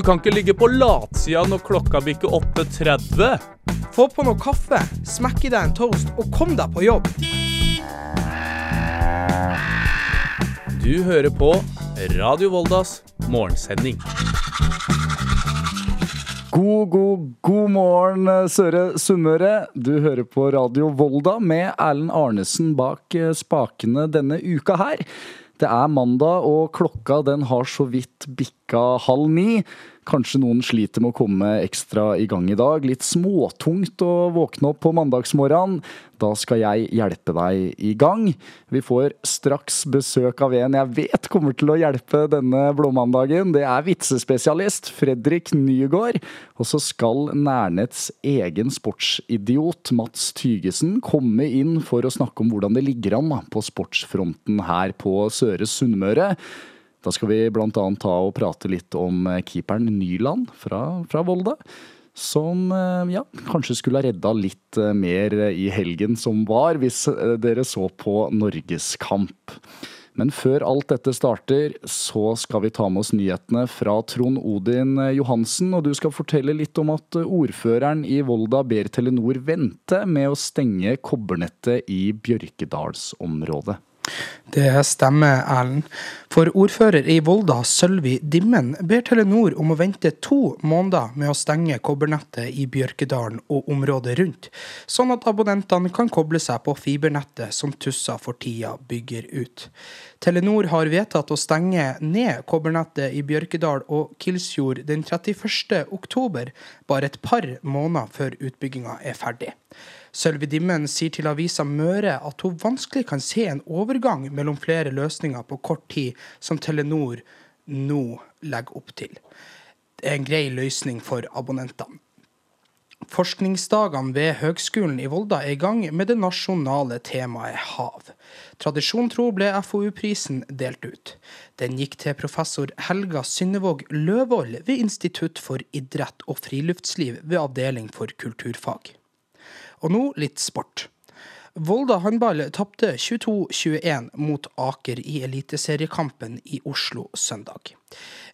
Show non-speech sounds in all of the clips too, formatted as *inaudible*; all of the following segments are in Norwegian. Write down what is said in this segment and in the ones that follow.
Du kan ikke ligge på latsida når klokka bikker 8.30. Få på noe kaffe, smekk i deg en toast og kom deg på jobb. Du hører på Radio Voldas morgensending. God, god, god morgen, Søre Sunnmøre. Du hører på Radio Volda med Erlend Arnesen bak eh, spakene denne uka her. Det er mandag, og klokka den har så vidt bikka halv ni. Kanskje noen sliter med å komme ekstra i gang i dag. Litt småtungt å våkne opp på mandagsmorgenen. Da skal jeg hjelpe deg i gang. Vi får straks besøk av en jeg vet kommer til å hjelpe denne blåmandagen. Det er vitsespesialist Fredrik Nygaard. Og så skal Nærnets egen sportsidiot Mats Tygesen komme inn for å snakke om hvordan det ligger an på sportsfronten her på Søre Sunnmøre. Da skal vi bl.a. ta og prate litt om eh, keeperen Nyland fra, fra Volda. Som eh, ja, kanskje skulle ha redda litt eh, mer i helgen som var, hvis dere så på Norgeskamp. Men før alt dette starter, så skal vi ta med oss nyhetene fra Trond Odin Johansen. Og du skal fortelle litt om at ordføreren i Volda ber Telenor vente med å stenge kobbernettet i Bjørkedalsområdet. Det stemmer, Erlend. For ordfører i Volda, Sølvi Dimmen, ber Telenor om å vente to måneder med å stenge kobbernettet i Bjørkedalen og området rundt, sånn at abonnentene kan koble seg på fibernettet som Tussa for tida bygger ut. Telenor har vedtatt å stenge ned kobbernettet i Bjørkedal og Kilsfjord den 31. oktober, bare et par måneder før utbygginga er ferdig. Sølvi Dimmen sier til avisa Møre at hun vanskelig kan se en overgang mellom flere løsninger på kort tid, som Telenor nå legger opp til. Det er en grei løsning for abonnentene. Forskningsdagene ved Høgskolen i Volda er i gang med det nasjonale temaet hav. Tradisjon tro ble FoU-prisen delt ut. Den gikk til professor Helga Synnevåg Løvold ved Institutt for idrett og friluftsliv ved Avdeling for kulturfag. Og nå litt sport. Volda håndball tapte 22-21 mot Aker i eliteseriekampen i Oslo søndag.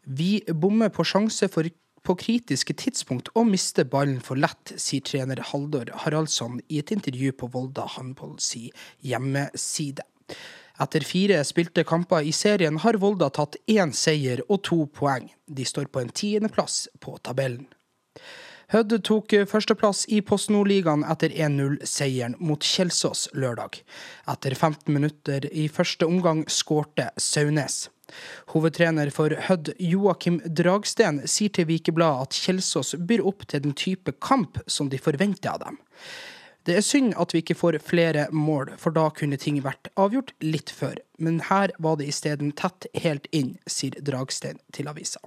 Vi bommer på sjanse for på kritiske tidspunkt og mister ballen for lett, sier trener Haldor Haraldsson i et intervju på Volda håndball si hjemmeside. Etter fire spilte kamper i serien har Volda tatt én seier og to poeng. De står på en tiendeplass på tabellen. Hødd tok førsteplass i Post Nord-ligaen etter 1-0-seieren mot Kjelsås lørdag. Etter 15 minutter i første omgang skårte Saunes. Hovedtrener for Hødd, Joakim Dragsten, sier til Vikebladet at Kjelsås byr opp til den type kamp som de forventer av dem. Det er synd at vi ikke får flere mål, for da kunne ting vært avgjort litt før. Men her var det isteden tett helt inn, sier Dragstein til avisa.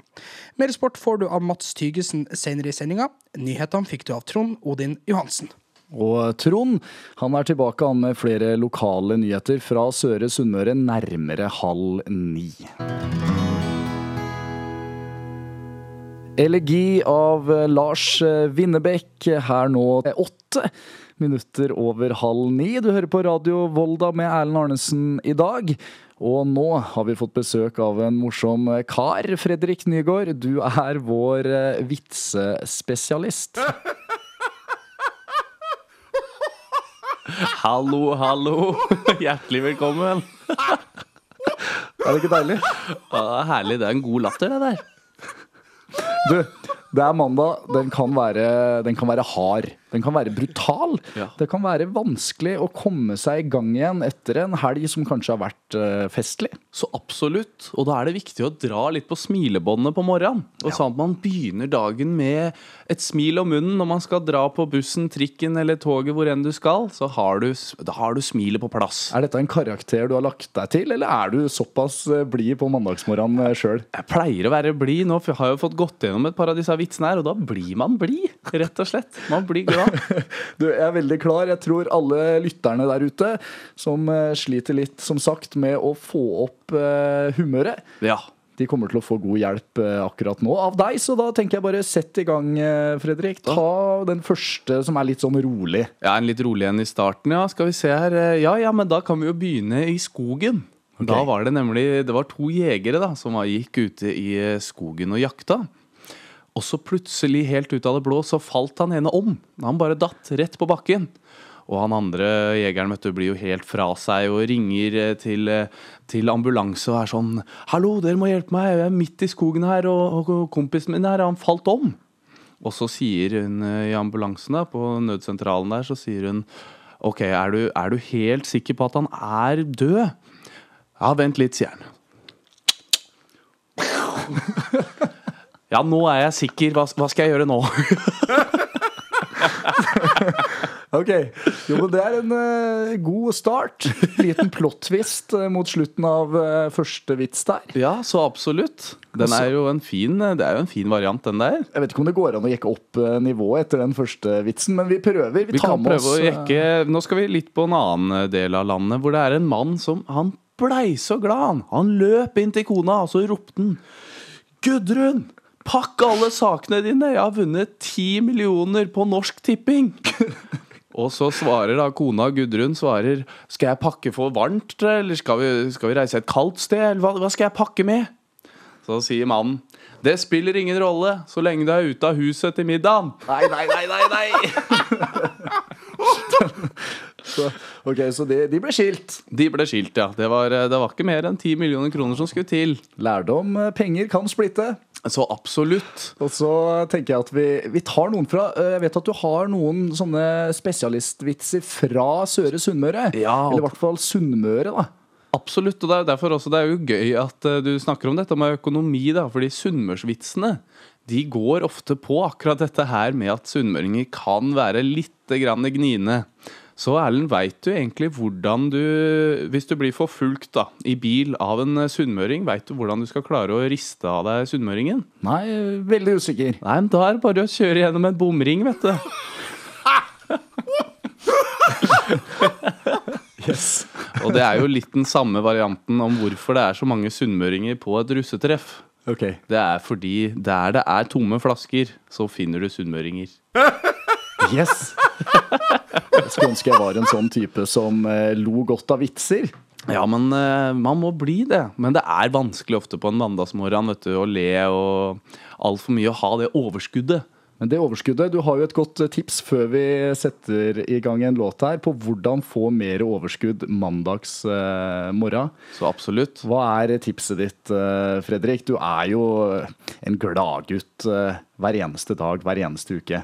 Mer sport får du av Mats Tygesen senere i sendinga. Nyhetene fikk du av Trond Odin Johansen. Og Trond han er tilbake han med flere lokale nyheter fra Søre Sunnmøre nærmere halv ni. Elegi av Lars Winnebekk her nå åtte minutter over halv ni. Du hører på Radio Volda med Erlend Arnesen i dag. Og nå har vi fått besøk av en morsom kar. Fredrik Nygaard, du er vår eh, vitsespesialist. *laughs* Hallo, hallo. *laughs* Hjertelig velkommen. *laughs* Er det ikke deilig? Ja, det er herlig. Det er en god latter, det der. Du, det er mandag. Den kan være, den kan være hard. Den kan være brutal. Ja. Det kan være vanskelig å komme seg i gang igjen etter en helg som kanskje har vært uh, festlig. Så absolutt. Og da er det viktig å dra litt på smilebåndet på morgenen. Og ja. sånn at man begynner dagen med et smil om munnen når man skal dra på bussen, trikken eller toget hvor enn du skal. Så har du, da har du smilet på plass. Er dette en karakter du har lagt deg til, eller er du såpass eh, blid på mandagsmorgenen uh, sjøl? Jeg pleier å være blid. Nå har jeg jo fått gått gjennom et par av disse vitsene her, og da blir man blid, rett og slett. Man blir glad ja. *laughs* Du, jeg er veldig klar. Jeg tror alle lytterne der ute som uh, sliter litt, som sagt, med å få opp uh, humøret. Ja. De kommer til å få god hjelp uh, akkurat nå av deg, så da tenker jeg bare sett i gang, Fredrik. Ta den første som er litt sånn rolig. Ja, en litt rolig en i starten, ja. Skal vi se her. Ja, ja, men da kan vi jo begynne i skogen. Okay. Da var det nemlig Det var to jegere da som gikk ute i skogen og jakta. Og så plutselig, helt ut av det blå, så falt han ene om. Han bare datt rett på bakken. Og han andre jegeren vet du, blir jo helt fra seg og ringer eh, til, eh, til ambulanse og er sånn 'Hallo, dere må hjelpe meg, jeg er midt i skogen her, og, og kompisen min her, han falt om'. Og så sier hun eh, i ambulansen, da, på nødsentralen der, så sier hun OK, er du, er du helt sikker på at han er død? Ja, vent litt, sier han. Ja, nå er jeg sikker. Hva, hva skal jeg gjøre nå? *laughs* Ok, jo, men Det er en uh, god start. Liten plot-twist eh, mot slutten av uh, første vits der. Ja, så absolutt. Den er jo en fin, det er jo en fin variant, den der. Jeg vet ikke om det går an å jekke opp nivået etter den første vitsen, men vi prøver. Vi, Vi tar kan med prøve oss å jekke Nå skal vi litt på en annen del av landet, hvor det er en mann som Han blei så glad, han. Han løp inn til kona, og så ropte han Gudrun! Pakk alle sakene dine! Jeg har vunnet ti millioner på Norsk Tipping! *laughs* Og så svarer da kona Gudrun svarer Skal jeg pakke for varmt, eller skal vi, skal vi reise et kaldt sted? Eller hva, hva skal jeg pakke med? Så sier mannen Det spiller ingen rolle så lenge du er ute av huset til middagen. Nei, nei, nei, nei, nei. *laughs* så, ok, så de, de ble skilt. De ble skilt, ja. Det var, det var ikke mer enn 10 millioner kroner som skulle til. Lærdom, eh, penger kan splitte. Så absolutt. Og så tenker jeg at vi, vi tar noen fra eh, Jeg vet at du har noen sånne spesialistvitser fra Søre Sunnmøre. Ja, Eller i hvert fall Sunnmøre, da. Absolutt, og det er derfor også det er jo gøy at eh, du snakker om dette med økonomi, da, fordi sunnmørsvitsene de går ofte på akkurat dette her med at sunnmøringer kan være litt grann gniende. Så Erlend, veit du egentlig hvordan du, hvis du blir forfulgt da, i bil av en eh, sunnmøring, veit du hvordan du skal klare å riste av deg sunnmøringen? Nei, veldig usikker. Nei, men da er det bare å kjøre gjennom en bomring, vet du. *laughs* Yes. Og det er jo litt den samme varianten om hvorfor det er så mange sunnmøringer på et russetreff. Ok. Det er fordi der det er tomme flasker, så finner du sunnmøringer. *laughs* Yes! Jeg skulle ønske jeg var en sånn type som eh, lo godt av vitser. Ja, men eh, man må bli det. Men det er vanskelig ofte på en mandagsmorgen vet du, å le og altfor mye å ha det overskuddet. Men det overskuddet, du har jo et godt eh, tips før vi setter i gang en låt her, på hvordan få mer overskudd mandags eh, morgen. Så absolutt. Hva er tipset ditt, Fredrik? Du er jo en gladgutt eh, hver eneste dag, hver eneste uke.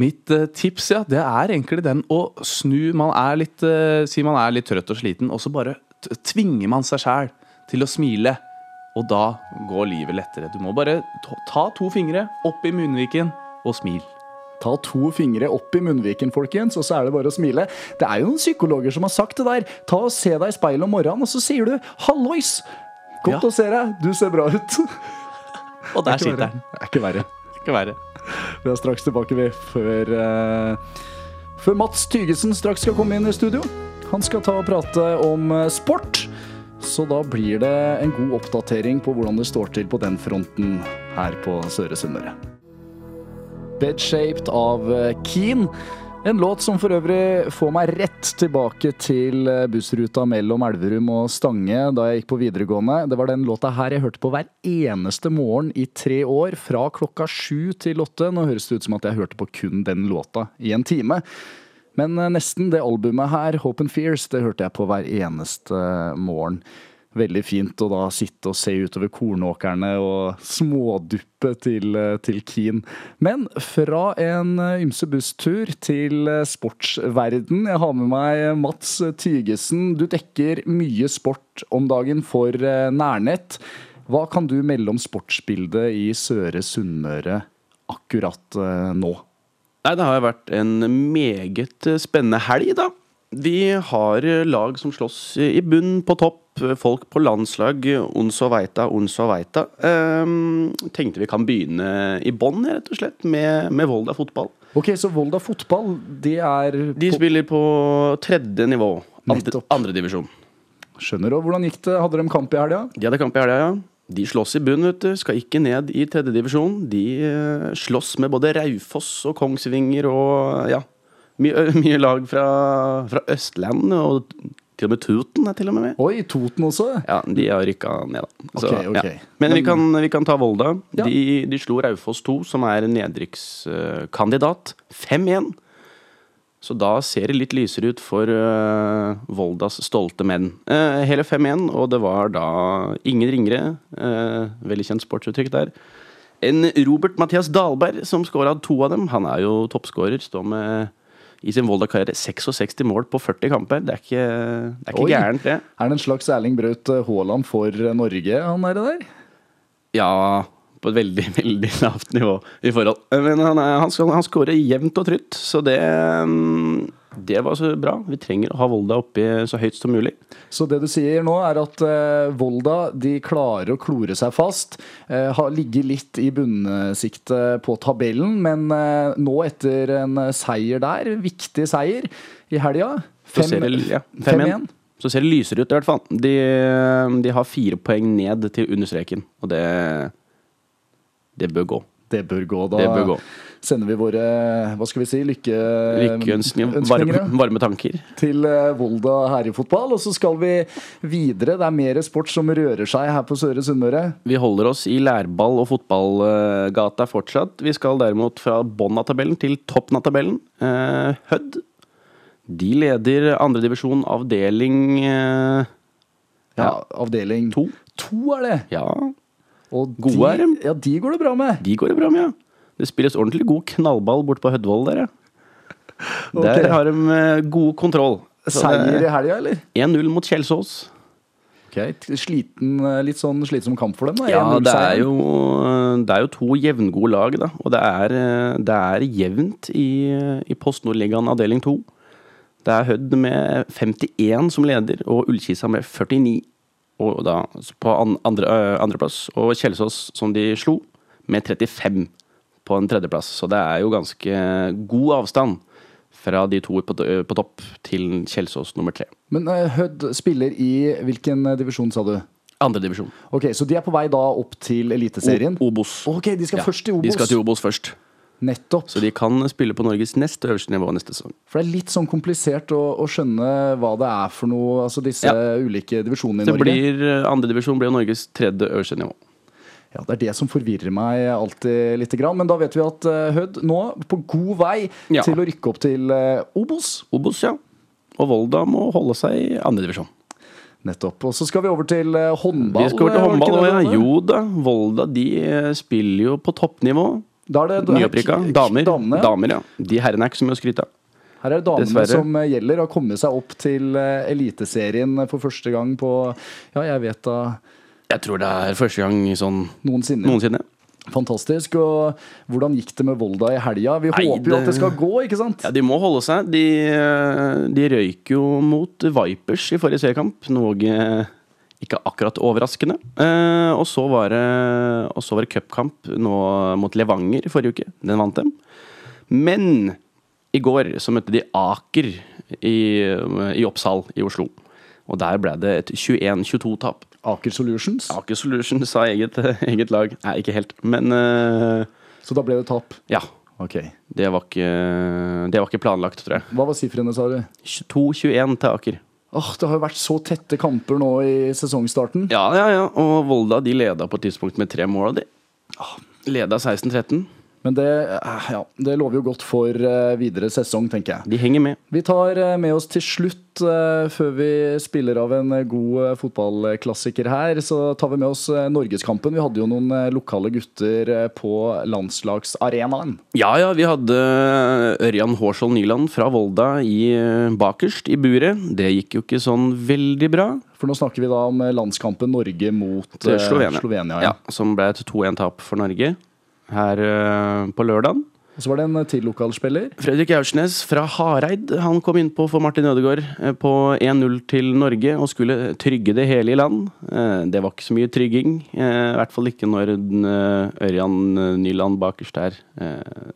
Mitt eh, tips ja, det er egentlig den å snu Man er litt, eh, Si man er litt trøtt og sliten, og så bare tvinger man seg sjæl til å smile. Og da går livet lettere. Du må bare ta, ta to fingre opp i munnviken og smil. Ta to fingre opp i munnviken, folkens, og så er det bare å smile. Det er jo noen psykologer som har sagt det der. Ta og Se deg i speilet om morgenen, og så sier du 'hallois'. Godt Ja. å se deg. Du ser bra ut. Og der sitter den. Det er ikke verre. Det er ikke verre. Vi er straks tilbake, vi, før, uh, før Mats Tygesen straks skal komme inn i studio. Han skal ta og prate om eh, sport. Så da blir det en god oppdatering på hvordan det står til på den fronten her på Søre Sunnmøre. Bedshaped av eh, Keen. En låt som for øvrig får meg rett tilbake til eh, bussruta mellom Elverum og Stange da jeg gikk på videregående. Det var den låta her jeg hørte på hver eneste morgen i tre år, fra klokka sju til åtte. Nå høres det ut som at jeg hørte på kun den låta i en time. Men eh, nesten det albumet her, Hope and Fears, det hørte jeg på hver eneste eh, morgen. Veldig fint å da sitte og se utover kornåkrene og småduppe til, eh, til Keen. Men fra en eh, ymse busstur til eh, sportsverden. Jeg har med meg Mats Tygesen. Du dekker mye sport om dagen for Nærnett. Hva kan du melde om sportsbildet i Søre Sunnmøre akkurat nå? Nei, det har vært en meget spennende helg, da. Vi har lag som slåss i bunn, på topp. Folk på landslag. Ons og veita, ons og veita. Um, tenkte vi kan begynne i bånn, rett og slett, med, med Volda fotball. Ok, så Volda fotball, de er De spiller på tredje nivå. Andre, andredivisjon. Skjønner du hvordan gikk det? Hadde de kamp i helga? De hadde kamp i helga, ja. De slåss i bunn, vet du. Skal ikke ned i tredjedivisjon. De uh, slåss med både Raufoss og Kongsvinger og ja. Mye, *laughs* mye lag fra, fra Østlandet og Til og med Toten er til og med med. Oi, Toten også? Ja, de har rykka ned, da. Så, Ok, ok. Ja. Men vi kan, vi kan ta Volda. Ja. De, de slo Raufoss 2, som er en nedrykkskandidat, 5-1. Så da ser det litt lysere ut for uh, Voldas stolte menn. Uh, hele 5-1, og det var da ingen ringere, uh, veldig kjent sportsuttrykk der, enn Robert Mathias Dahlberg, som skåra to av dem. Han er jo toppskårer. Står med i sin Volda-karriere 66 mål på 40 kamper. Det er ikke, det er ikke gærent, det. Er det en slags Erling Braut Haaland for Norge, han er det der? Ja, på et veldig, *laughs* veldig lavt nivå i forhold. Men han, er- han, skal, han skårer jevnt og trutt, så det mm, Det var så bra. Vi trenger å ha Volda oppi så høyt som mulig. Så det du sier nå, er at eh, Volda de klarer å klore seg fast. Eh, har ligget litt i bunnsiktet på tabellen, men eh, nå etter en eh, seier der, viktig seier i helga Så ser det, ja, 5-1. Så ser det lysere ut, i hvert fall. De, de har fire poeng ned til understreken, og det Det bør gå. Det bør gå. Da bør gå. sender vi våre hva skal vi si, lykke, Lykkeønskninger, ønskninger, varme, varme tanker. til eh, Volda herrefotball. Og så skal vi videre. Det er mer sport som rører seg her på Søre Sunnmøre. Vi holder oss i lærball- og fotballgata fortsatt. Vi skal derimot fra bånn av tabellen til toppen av tabellen. Eh, Hødd. De leder andredivisjon avdeling eh, Ja, avdeling to. to er det. Ja, Og Gode de, er de. Ja, de går det bra med. de går det bra med, ja. Det spilles ordentlig god knallball borte på Hødvoll der, ja. *laughs* Ok. Der har de eh, god kontroll. Så Seier i helga, eller? 1-0 mot Kjelsås. Ok, sliten, eh, Litt sånn slitsom kamp for dem, da. Ja, det er, jo, det er jo to jevngode lag, da. Og det er, eh, det er jevnt i, i Post Nordligaen avdeling 2. Det er Hødd med 51 som leder, og Ullkisa med 49. Og da på andre, andreplass. Og Kjelsås, som de slo, med 35 på en tredjeplass. Så det er jo ganske god avstand fra de to på, på topp til Kjelsås nummer tre. Men Hødd spiller i hvilken divisjon, sa du? Andredivisjon. Ok, Så de er på vei da opp til Eliteserien? Obos. Ok, de skal Ja, først til Obos. De skal til Obos først. Nettopp. Så de kan spille på Norges nest øverste nivå neste sesong. For det er litt sånn komplisert å, å skjønne hva det er for noe, altså disse Ja. ulike divisjonene i Det Norge. blir, andre divisjon blir Norges tredje øverste nivå. Ja, Det er det som forvirrer meg alltid lite grann. Men da vet vi at eh, Hødd nå på god vei Ja. til å rykke opp til eh, Obos. Obos, ja. Og Volda må holde seg i andredivisjon. Nettopp. Og så skal vi over til eh, håndball. Vi skal over til eh, håndball. Ja. Jo da, Volda de eh, spiller jo på toppnivå. Da er det, Nyopprykka. Damer. damene, ja. Damer, ja. De herrene er ikke så mye å skryte av. Her er det damene Dessverre. som eh, gjelder. å komme seg opp til eh, Eliteserien for første gang på Ja, jeg vet da Jeg tror det er første gang sånn noensinne. noensinne. Fantastisk. Og hvordan gikk det med Volda i helga? Vi Nei, håper jo at det- skal gå, ikke sant? Ja, De må holde seg. De, eh, de røyk jo mot Vipers i forrige seriekamp, noe ikke akkurat overraskende. Eh, og så var det, og så var det cupkamp nå mot Levanger i forrige uke. Den vant dem. Men i går så møtte de Aker i, i Oppsal i Oslo. Og der ble det et 21-22-tap. Aker Solutions. Aker Solutions sa eget, *laughs* eget lag. Nei, ikke helt, men eh, Så da ble det tap. ja. Ok. Det var, ikke, det var ikke planlagt, tror jeg. Hva var sifrene, sa du? 22-21 til Aker. Åh, det har jo vært så tette kamper nå i sesongstarten. Ja, ja, ja. Og Volda de leda på et tidspunkt med tre mål. De. Leda 16-13. Men det, eh, ja, det lover jo godt for eh, videre sesong, tenker jeg. De henger med. Vi tar eh, med oss til slutt, før vi spiller av en god fotballklassiker her, så tar vi med oss Norgeskampen. Vi hadde jo noen lokale gutter på landslagsarenaen. Ja, ja, vi hadde Ørjan Hårskjold Nyland fra Volda i, bakerst i buret. Det gikk jo ikke sånn veldig bra. For nå snakker vi da om landskampen Norge mot Slovenia. Slovenia ja. ja. Som ble et 2-1-tap for Norge her eh, på lørdagen. Og så var det en eh, til lokalspiller. Fredrik Aursnes fra Hareid han kom innpå for Martin Ødegaard eh, på 1-0 til Norge og skulle trygge det hele i land. Det var ikke så mye trygging, i hvert fall ikke når Ørjan Nyland bakerst der eh,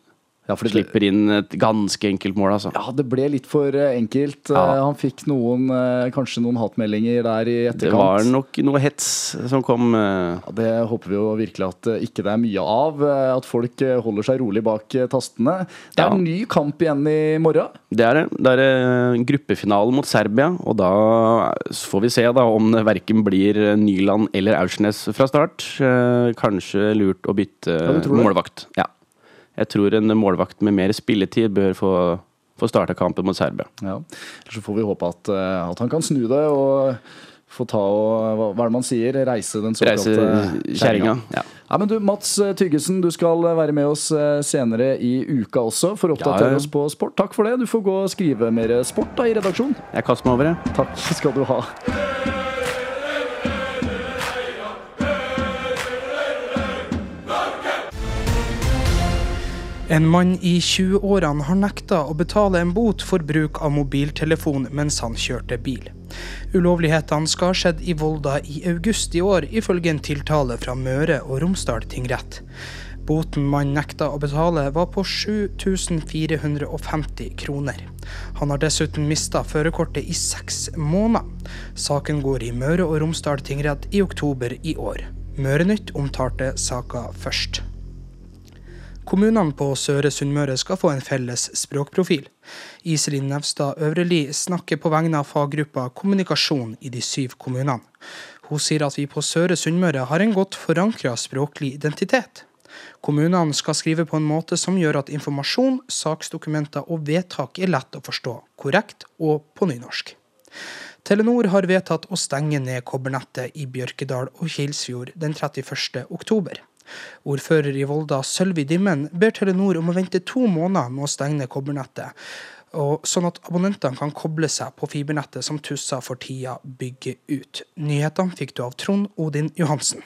Ja, for Slipper inn et ganske enkelt mål, altså. Ja, det ble litt for eh, enkelt. Ja. Eh, Han fikk noen, eh, kanskje noen hatmeldinger der i etterkant. Det var nok noe hets som kom. Ja, det håper vi jo virkelig at ikke det er mye av. At folk holder seg rolig bak tastene. Det er Ja. en ny kamp igjen i morgen. Det er det. Det er gruppefinalen mot Serbia, og da får vi se da om det verken blir Nyland eller Aursnes fra start. Kanskje lurt å bytte målvakt. Ja. Jeg tror en målvakt med mer spilletid bør få, få starte kampen mot Serbia. Ja. Så får vi håpe at, eh, at han kan snu det og få ta og hva, er det man sier? Reise den såkalte kjerringa. Ja. Ja, men du, Mats Tyggesen, du skal være med oss eh, senere i uka også for å oppdatere ja. oss på sport. Takk for det. Du får gå og skrive mer sport da i redaksjonen. Jeg kaster meg over, det. Takk skal du ha. En mann i 20-årene har nekta å betale en bot for bruk av mobiltelefon mens han kjørte bil. Ulovlighetene skal ha skjedd i Volda i august i år, ifølge en tiltale fra Møre og Romsdal tingrett. Boten mannen nekta å betale, var på 7450 kroner. Han har dessuten mista førerkortet i seks måneder. Saken går i Møre og Romsdal tingrett i oktober i år. Mørenytt omtalte saka først. Kommunene på Søre Sunnmøre skal få en felles språkprofil. Iselin Nevstad Øvreli snakker på vegne av faggruppa Kommunikasjon i de syv kommunene. Hun sier at vi på Søre Sunnmøre har en godt forankra språklig identitet. Kommunene skal skrive på en måte som gjør at informasjon, saksdokumenter og vedtak er lett å forstå, korrekt og på nynorsk. Telenor har vedtatt å stenge ned kobbernettet i Bjørkedal og Kilsfjord den 31. oktober. Ordfører i Volda, Sølvi Dimmen, ber Telenor om å vente to måneder med å stenge kobbernettet, sånn at abonnentene kan koble seg på fibernettet som Tussa for tida bygger ut. Nyhetene fikk du av Trond Odin Johansen.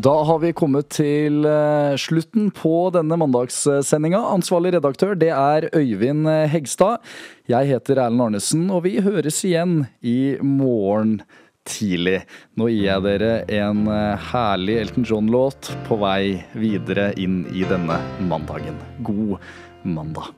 Da har vi kommet til eh, slutten på denne mandagssendinga. Ansvarlig redaktør det er Øyvind eh, Hegstad. Jeg heter Erlend Arnesen, og vi høres igjen i morgen tidlig. Nå gir jeg dere en eh, herlig Elton John-låt på vei videre inn i denne mandagen. God mandag.